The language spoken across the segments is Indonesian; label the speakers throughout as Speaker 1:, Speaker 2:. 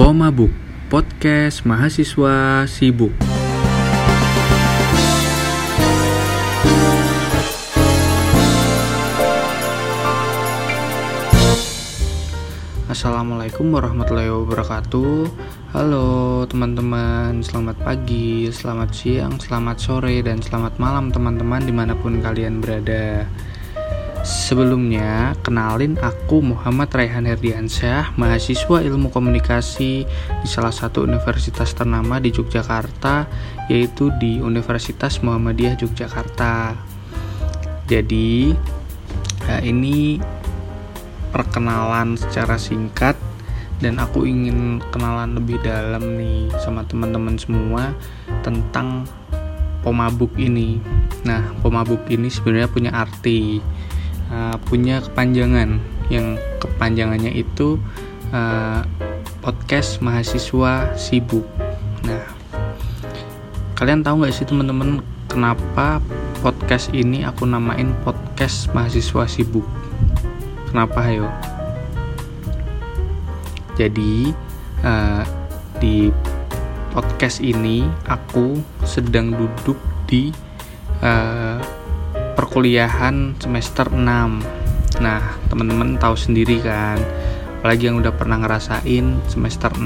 Speaker 1: Pomabuk Podcast Mahasiswa Sibuk. Assalamualaikum warahmatullahi wabarakatuh. Halo teman-teman. Selamat pagi, selamat siang, selamat sore, dan selamat malam teman-teman Di mana pun kalian berada Sebelumnya, kenalin aku Muhammad Raihan Herdiansyah, mahasiswa ilmu komunikasi di salah satu universitas ternama di Yogyakarta, yaitu di Universitas Muhammadiyah Yogyakarta. Jadi, nah ini perkenalan secara singkat dan aku ingin kenalan lebih dalam nih sama teman-teman semua tentang pomabuk ini. Nah, pomabuk ini sebenarnya punya arti uh, punya kepanjangan yang kepanjangannya itu uh, podcast mahasiswa sibuk. Nah, kalian tahu nggak sih teman-teman kenapa podcast ini aku namain podcast mahasiswa sibuk? Kenapa ayo? Jadi uh, di podcast ini aku sedang duduk di uh, perkuliahan semester 6 nah teman-teman tahu sendiri kan apalagi yang udah pernah ngerasain semester 6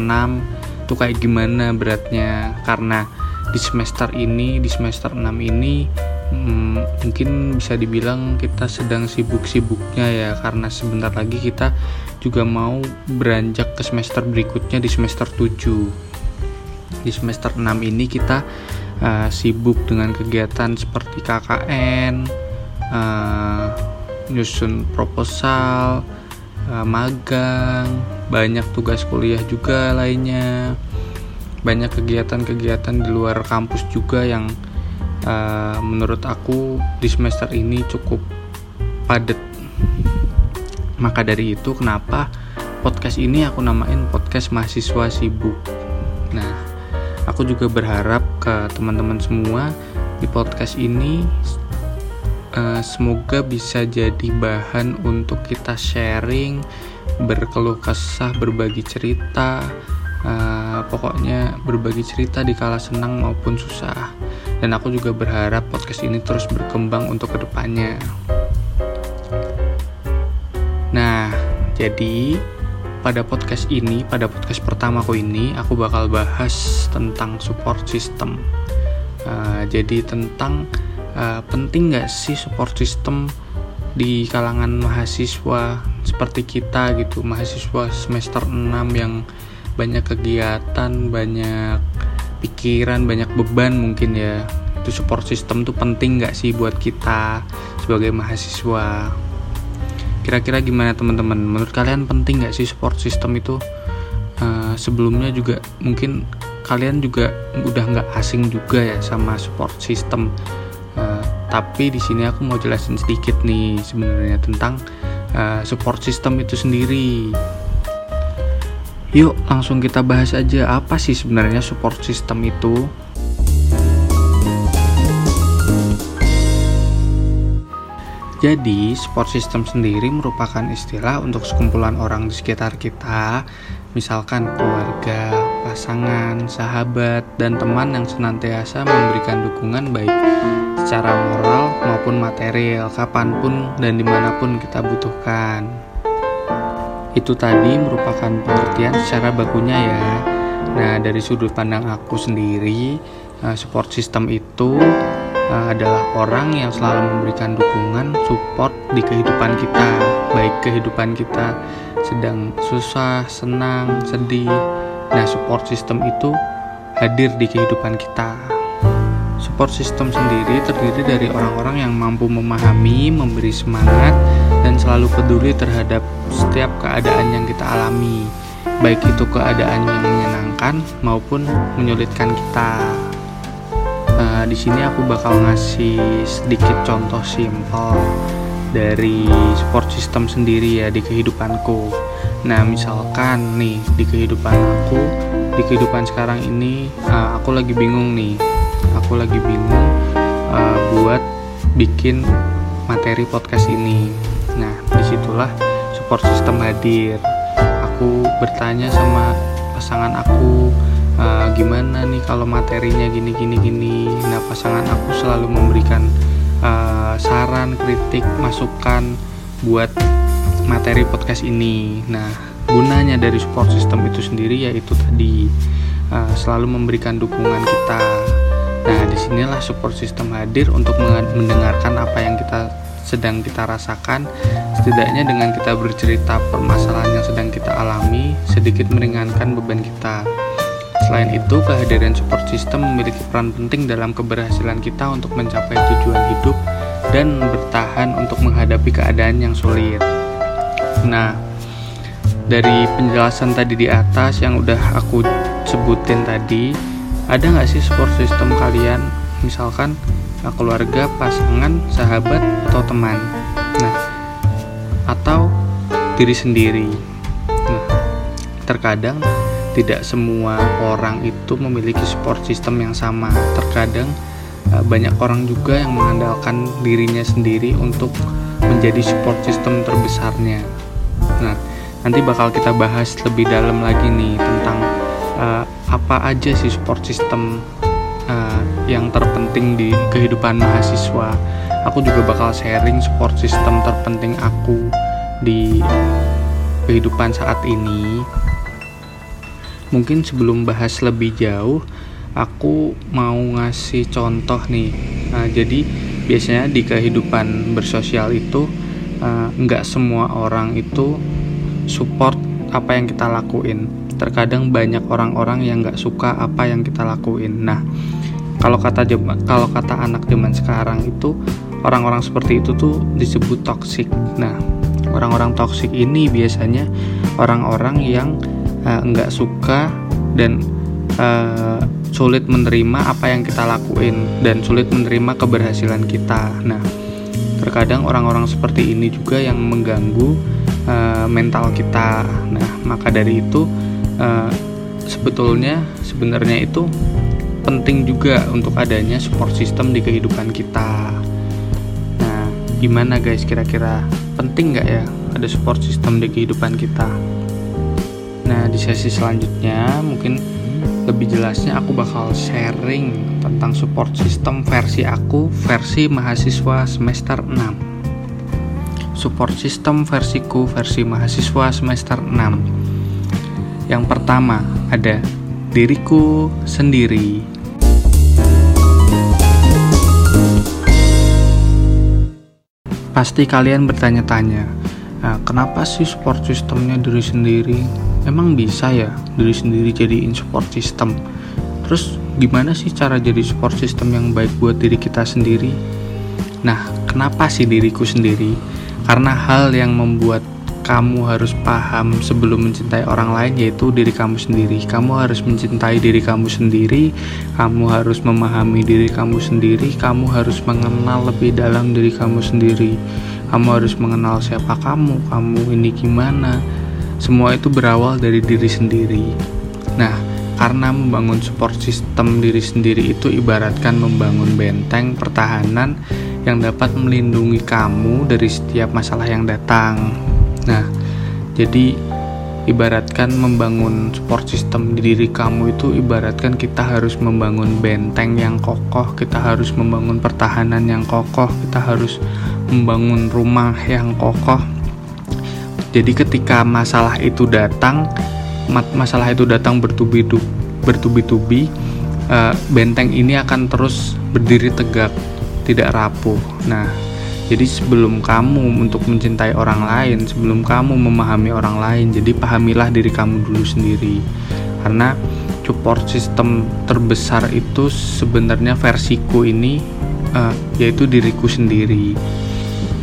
Speaker 1: itu kayak gimana beratnya. Karena di semester ini di semester 6 ini hmm, mungkin bisa dibilang kita sedang sibuk-sibuknya ya. Karena sebentar lagi kita juga mau beranjak ke semester berikutnya di semester 7 di semester 6 ini kita uh, sibuk dengan kegiatan seperti KKN uh, nyusun proposal uh, magang banyak tugas kuliah juga lainnya. Banyak kegiatan-kegiatan di luar kampus juga yang uh, menurut aku di semester ini cukup padat. Maka dari itu kenapa podcast ini aku namain podcast mahasiswa sibuk? Nah aku juga berharap ke teman-teman semua di podcast ini uh, semoga bisa jadi bahan untuk kita sharing berkeluh kesah berbagi cerita uh, pokoknya berbagi cerita di kala senang maupun susah dan aku juga berharap podcast ini terus berkembang untuk ke depannya nah jadi pada podcast ini, pada podcast pertamaku ini, aku bakal bahas tentang support system. Uh, jadi tentang uh, penting nggak sih support system di kalangan mahasiswa seperti kita gitu? Mahasiswa semester 6 yang banyak kegiatan banyak pikiran banyak beban mungkin ya. Itu support system tuh penting nggak sih buat kita sebagai mahasiswa? Kira-kira gimana teman-teman? Menurut kalian penting nggak sih support system itu? Uh, sebelumnya juga mungkin kalian juga udah nggak asing juga ya sama support system tapi di sini aku mau jelasin sedikit nih sebenarnya tentang uh, support system itu sendiri. Yuk langsung kita bahas aja apa sih sebenarnya support system itu. Jadi, support system sendiri merupakan istilah untuk sekumpulan orang di sekitar kita, misalkan keluarga, pasangan, sahabat, dan teman yang senantiasa memberikan dukungan baik secara moral maupun material kapan pun dan di mana pun kita butuhkan. Itu tadi merupakan pengertian secara bakunya ya. Nah dari sudut pandang aku sendiri, eh, support system itu eh, adalah orang yang selalu memberikan dukungan, support di kehidupan kita, baik kehidupan kita sedang susah, senang, sedih. Nah support system itu hadir di kehidupan kita. Support system sendiri terdiri dari orang-orang yang mampu memahami, memberi semangat, dan selalu peduli terhadap setiap keadaan yang kita alami, baik itu keadaan yang menyenangkan maupun menyulitkan kita. Uh, di sini aku bakal ngasih sedikit contoh simpel dari support system sendiri ya di kehidupanku. Nah, misalkan nih di kehidupan aku, di kehidupan sekarang ini uh, aku lagi bingung nih aku lagi bingung uh, buat bikin materi podcast ini. Nah, di situlah support system hadir. Aku bertanya sama pasangan aku uh, gimana nih kalau materinya gini gini gini nah pasangan aku selalu memberikan uh, saran kritik masukan buat materi podcast ini nah gunanya dari support system itu sendiri yaitu tadi uh, selalu memberikan dukungan kita nah di sinilah support system hadir untuk mendengarkan apa yang kita sedang kita rasakan, setidaknya dengan kita bercerita permasalahan yang sedang kita alami, sedikit meringankan beban kita. Selain itu, kehadiran support system memiliki peran penting dalam keberhasilan kita untuk mencapai tujuan hidup dan bertahan untuk menghadapi keadaan yang sulit. Nah, dari penjelasan tadi di atas yang udah aku sebutin tadi, ada nggak sih support system kalian? Misalkan keluarga, pasangan, sahabat, atau teman. Nah, atau diri sendiri. Nah, terkadang tidak semua orang itu memiliki support system yang sama. Terkadang eh, banyak orang juga yang mengandalkan dirinya sendiri untuk menjadi support system terbesarnya. Nah, nanti bakal kita bahas lebih dalam lagi nih tentang uh, apa aja sih support system uh, yang terpenting di kehidupan mahasiswa. Aku juga bakal sharing support system terpenting aku di kehidupan saat ini. Mungkin sebelum bahas lebih jauh, aku mau ngasih contoh nih. Nah, jadi biasanya di kehidupan bersosial itu uh, nggak semua orang itu support apa yang kita lakuin. Terkadang banyak orang-orang yang nggak suka apa yang kita lakuin. Nah kalau kata kalau kata anak zaman sekarang itu orang-orang seperti itu tuh disebut toxic. Nah orang-orang toxic ini biasanya orang-orang yang uh, nggak suka dan uh, sulit menerima apa yang kita lakuin dan sulit menerima keberhasilan kita. Nah terkadang orang-orang seperti ini juga yang mengganggu uh, mental kita nah maka dari itu uh, sebetulnya sebenarnya itu penting juga untuk adanya support system di kehidupan kita. Nah, gimana guys kira-kira penting nggak ya ada support system di kehidupan kita? Nah, di sesi selanjutnya mungkin lebih jelasnya aku bakal sharing tentang support system versi aku versi mahasiswa semester 6 support system versiku versi mahasiswa semester 6 yang pertama ada diriku sendiri. Pasti kalian bertanya-tanya, nah, kenapa sih support sistemnya diri sendiri? Emang bisa ya diri sendiri jadiin support system? Terus gimana sih cara jadi support system yang baik buat diri kita sendiri? Nah, kenapa sih diriku sendiri? Karena hal yang membuat kamu harus paham sebelum mencintai orang lain yaitu diri kamu sendiri. Kamu harus mencintai diri kamu sendiri, kamu harus memahami diri kamu sendiri, kamu harus mengenal lebih dalam diri kamu sendiri. Kamu harus mengenal siapa kamu, kamu ini gimana. Semua itu berawal dari diri sendiri. Nah, karena membangun support system diri sendiri itu ibaratkan membangun benteng pertahanan yang dapat melindungi kamu dari setiap masalah yang datang Nah, jadi ibaratkan membangun support system di diri kamu itu ibaratkan kita harus membangun benteng yang kokoh, kita harus membangun pertahanan yang kokoh, kita harus membangun rumah yang kokoh. Jadi ketika masalah itu datang, masalah itu datang bertubi-tubi, bertubi-tubi, eh, benteng ini akan terus berdiri tegak, tidak rapuh. Nah, jadi sebelum kamu untuk mencintai orang lain, sebelum kamu memahami orang lain, jadi pahamilah diri kamu dulu sendiri. Karena support system terbesar itu sebenarnya versiku ini uh, yaitu diriku sendiri.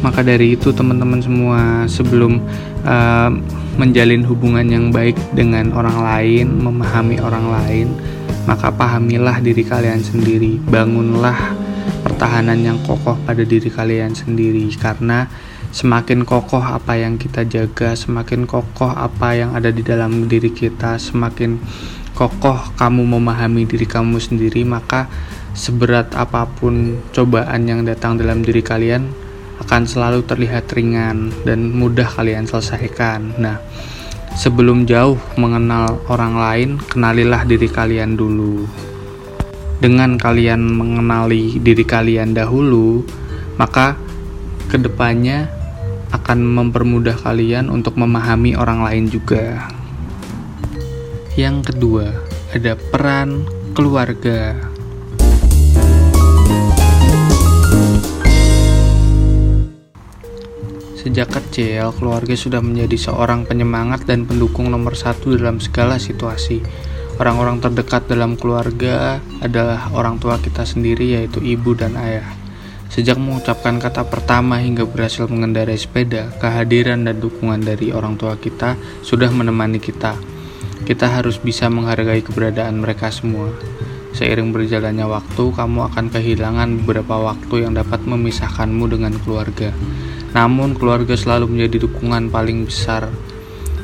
Speaker 1: Maka dari itu teman-teman semua sebelum uh, menjalin hubungan yang baik dengan orang lain, memahami orang lain, maka pahamilah diri kalian sendiri. Bangunlah pertahanan yang kokoh pada diri kalian sendiri karena semakin kokoh apa yang kita jaga, semakin kokoh apa yang ada di dalam diri kita, semakin kokoh kamu memahami diri kamu sendiri, maka seberat apa pun cobaan yang datang dalam diri kalian akan selalu terlihat ringan dan mudah kalian selesaikan. Nah, Sebelum jauh mengenal orang lain, kenalilah diri kalian dulu. Dengan kalian mengenali diri kalian dahulu, maka ke depannya akan mempermudah kalian untuk memahami orang lain juga. Yang kedua, ada peran keluarga. Sejak kecil, keluarga sudah menjadi seorang penyemangat dan pendukung nomor satu dalam segala situasi. Orang-orang terdekat dalam keluarga adalah orang tua kita sendiri, yaitu ibu dan ayah. Sejak mengucapkan kata pertama hingga berhasil mengendarai sepeda, kehadiran dan dukungan dari orang tua kita sudah menemani kita. Kita harus bisa menghargai keberadaan mereka semua. Seiring berjalannya waktu, kamu akan kehilangan beberapa waktu yang dapat memisahkanmu dengan keluarga. Namun, keluarga selalu menjadi dukungan paling besar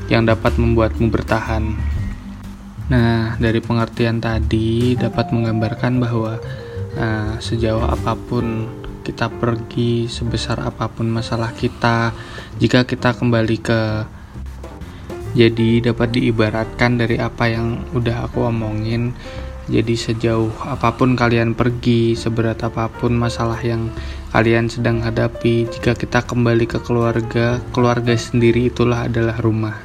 Speaker 1: yang dapat membuatmu bertahan. Nah, dari pengertian tadi dapat menggambarkan bahwa uh, sejauh apa pun kita pergi, sebesar apa pun masalah kita, jika kita kembali ke jadi dapat diibaratkan dari apa yang udah aku omongin jadi sejauh apa pun kalian pergi, seberat apa pun masalah yang kalian sedang hadapi, jika kita kembali ke keluarga, keluarga sendiri itulah adalah rumah.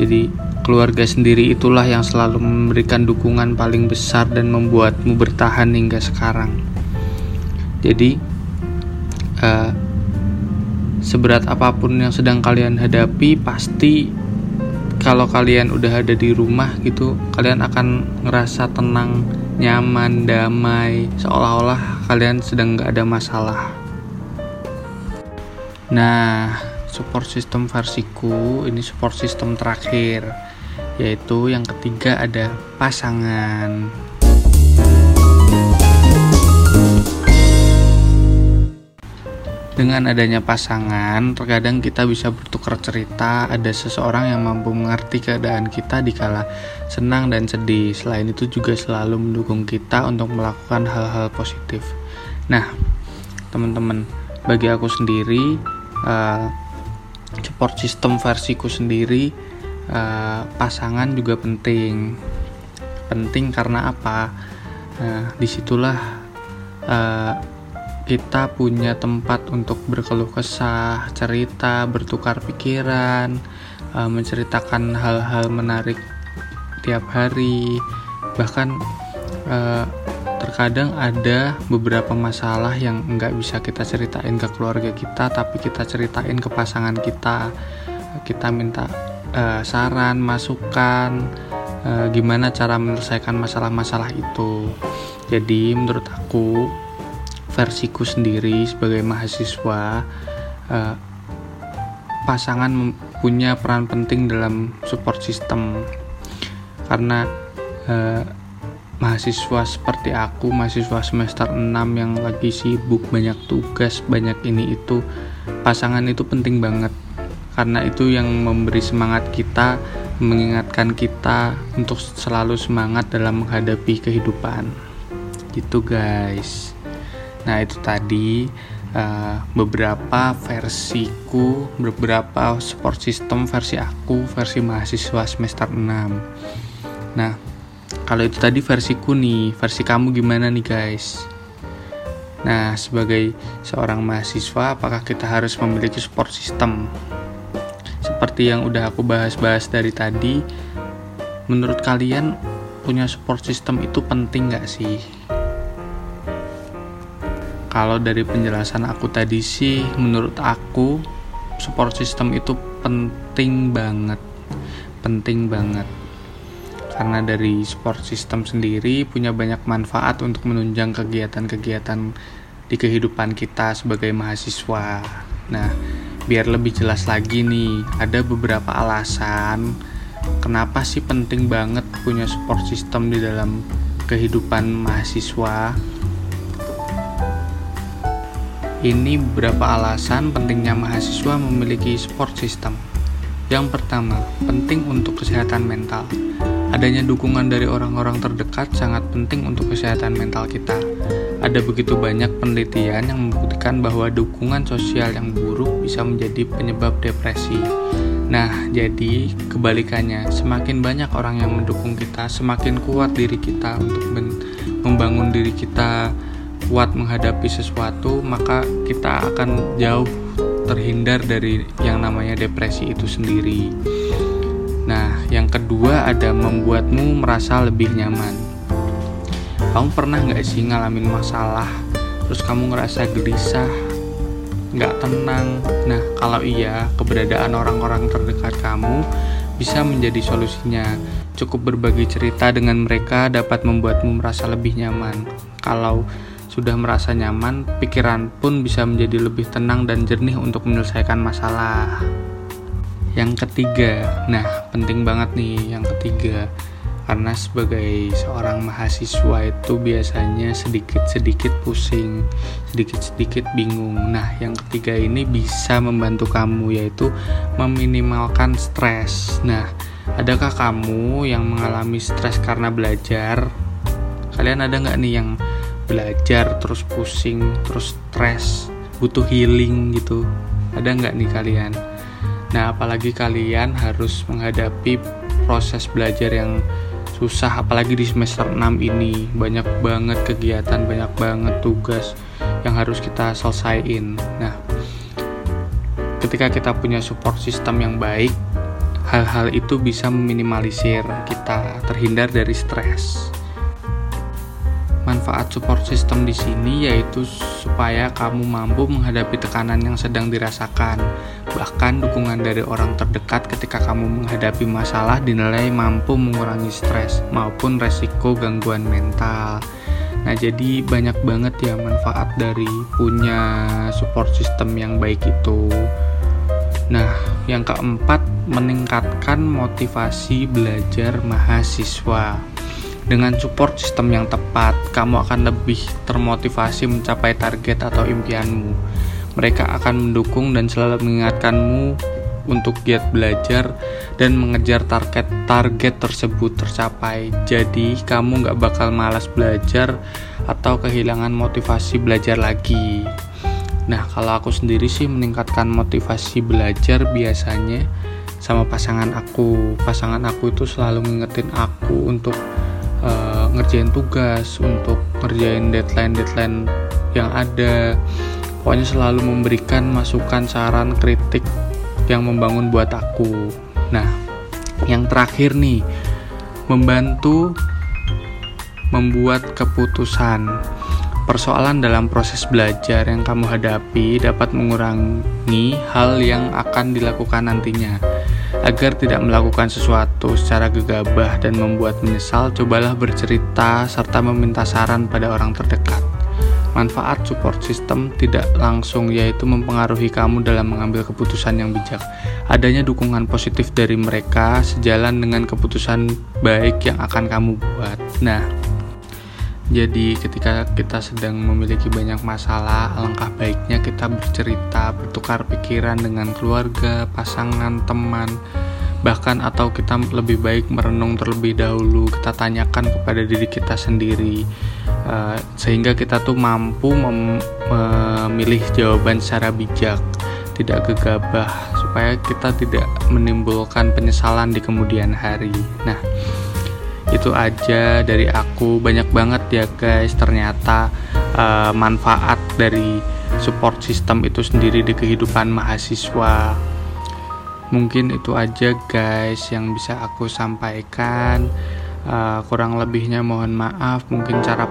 Speaker 1: Jadi, keluarga sendiri itulah yang selalu memberikan dukungan paling besar dan membuatmu bertahan hingga sekarang. Jadi, uh, seberat apa pun yang sedang kalian hadapi, pasti kalau kalian udah ada di rumah gitu kalian akan ngerasa tenang nyaman damai seolah-olah kalian sedang gak ada masalah. Nah support system versiku ini support system terakhir yaitu yang ketiga ada pasangan Dengan adanya pasangan, terkadang kita bisa bertukar cerita, ada seseorang yang mampu mengerti keadaan kita di kala senang dan sedih. Selain itu juga selalu mendukung kita untuk melakukan hal-hal positif. Nah, teman-teman, bagi aku sendiri, uh, support system versiku sendiri, uh, pasangan juga penting. Penting karena apa? Nah, di situlah uh, kita punya tempat untuk berkeluh kesah, cerita, bertukar pikiran, uh, menceritakan hal-hal menarik tiap hari. Bahkan uh, terkadang ada beberapa masalah yang nggak bisa kita ceritain ke keluarga kita, tapi kita ceritain ke pasangan kita. Kita minta uh, saran, masukan, gimana cara menyelesaikan masalah-masalah itu. Jadi menurut aku versiku sendiri sebagai mahasiswa uh, pasangan punya peran penting dalam support system. Karena uh, mahasiswa seperti aku mahasiswa semester 6 yang lagi sibuk banyak tugas banyak ini itu pasangan itu penting banget. Karena itu yang memberi semangat kita mengingatkan kita untuk selalu semangat dalam menghadapi kehidupan. Gitu guys Nah, itu tadi uh, beberapa versiku, beberapa support system versi aku, versi mahasiswa semester 6. Nah, kalau itu tadi versiku nih, versi kamu gimana nih, guys? Nah, sebagai seorang mahasiswa, apakah kita harus memiliki support system? Seperti yang udah aku bahas-bahas dari tadi, menurut kalian punya support system itu penting gak sih? Kalau dari penjelasan aku tadi sih menurut aku support system itu penting banget. Penting banget. Karena dari support system sendiri punya banyak manfaat untuk menunjang kegiatan-kegiatan di kehidupan kita sebagai mahasiswa. Nah biar lebih jelas lagi nih ada beberapa alasan kenapa sih penting banget punya support system di dalam kehidupan mahasiswa ini beberapa alasan pentingnya mahasiswa memiliki support system. Yang pertama, penting untuk kesehatan mental. Adanya dukungan dari orang-orang terdekat sangat penting untuk kesehatan mental kita. Ada begitu banyak penelitian yang membuktikan bahwa dukungan sosial yang buruk bisa menjadi penyebab depresi. Nah, jadi kebalikannya, semakin banyak orang yang mendukung kita, semakin kuat diri kita untuk membangun diri kita kuat menghadapi sesuatu, maka kita akan jauh terhindar dari yang namanya depresi itu sendiri. Nah, yang kedua ada membuatmu merasa lebih nyaman. Kamu pernah nggak sih ngalamin masalah, terus kamu ngerasa gelisah, nggak tenang. Nah, kalau iya, keberadaan orang-orang terdekat kamu bisa menjadi solusinya. Cukup berbagi cerita dengan mereka dapat membuatmu merasa lebih nyaman. Kalau sudah merasa nyaman, pikiran pun bisa menjadi lebih tenang dan jernih untuk menyelesaikan masalah. Yang ketiga, nah penting banget nih yang ketiga, karena sebagai seorang mahasiswa itu biasanya sedikit-sedikit pusing, sedikit-sedikit bingung. Nah, yang ketiga ini bisa membantu kamu yaitu meminimalkan stres. Nah, adakah kamu yang mengalami stres karena belajar? Kalian ada nggak nih yang belajar terus pusing, terus stres, butuh healing gitu? Ada nggak nih kalian? Nah, apalagi kalian harus menghadapi proses belajar yang susah apalagi di semester 6 ini banyak banget kegiatan banyak banget tugas yang harus kita selesaiin nah ketika kita punya support system yang baik hal-hal itu bisa meminimalisir kita terhindar dari stres Manfaat support system di sini yaitu supaya kamu mampu menghadapi tekanan yang sedang dirasakan. Bahkan dukungan dari orang terdekat ketika kamu menghadapi masalah dinilai mampu mengurangi stres maupun resiko gangguan mental. Nah, jadi banyak banget ya manfaat dari punya support system yang baik itu. Nah, yang keempat, meningkatkan motivasi belajar mahasiswa. Dengan support sistem yang tepat, kamu akan lebih termotivasi mencapai target atau impianmu. Mereka akan mendukung dan selalu mengingatkanmu untuk giat belajar dan mengejar target-target tersebut tercapai. Jadi, kamu nggak bakal malas belajar atau kehilangan motivasi belajar lagi. Nah, kalau aku sendiri sih meningkatkan motivasi belajar biasanya sama pasangan aku. Pasangan aku itu selalu ngingetin aku untuk uh, ngerjain tugas untuk ngerjain deadline deadline yang ada. Pokoknya selalu memberikan masukan saran kritik yang membangun buat aku. Nah yang terakhir nih membantu membuat keputusan. Persoalan dalam proses belajar yang kamu hadapi dapat mengurangi hal yang akan dilakukan nantinya Agar tidak melakukan sesuatu secara gegabah dan membuat menyesal, cobalah bercerita serta meminta saran pada orang terdekat. Manfaat support system tidak langsung yaitu mempengaruhi kamu dalam mengambil keputusan yang bijak. Adanya dukungan positif dari mereka sejalan dengan keputusan baik yang akan kamu buat. Nah, jadi ketika kita sedang memiliki banyak masalah, alangkah baiknya kita bercerita, bertukar pikiran dengan keluarga, pasangan, teman, bahkan atau kita lebih baik merenung terlebih dahulu, kita tanyakan kepada diri kita sendiri, uh, sehingga kita tuh mampu memilih jawaban secara bijak, tidak gegabah, supaya kita tidak menimbulkan penyesalan di kemudian hari. Nah itu aja dari aku. Banyak banget ya guys. Ternyata uh, manfaat dari support system itu sendiri di kehidupan mahasiswa. Mungkin itu aja guys yang bisa aku sampaikan. Uh, kurang lebihnya mohon maaf. Mungkin cara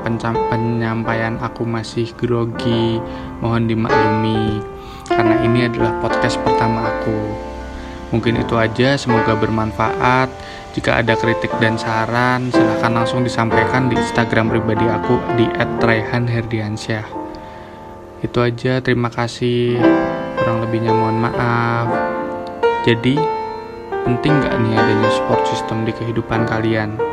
Speaker 1: penyampaian aku masih grogi. Mohon dimaklumi karena ini adalah podcast pertama aku. Mungkin itu aja. Semoga bermanfaat jika ada kritik dan saran, silahkan langsung disampaikan di Instagram pribadi aku di @raihanherdiansyah. Itu aja, terima kasih. Kurang lebihnya mohon maaf. Jadi, penting gak nih adanya support system di kehidupan kalian?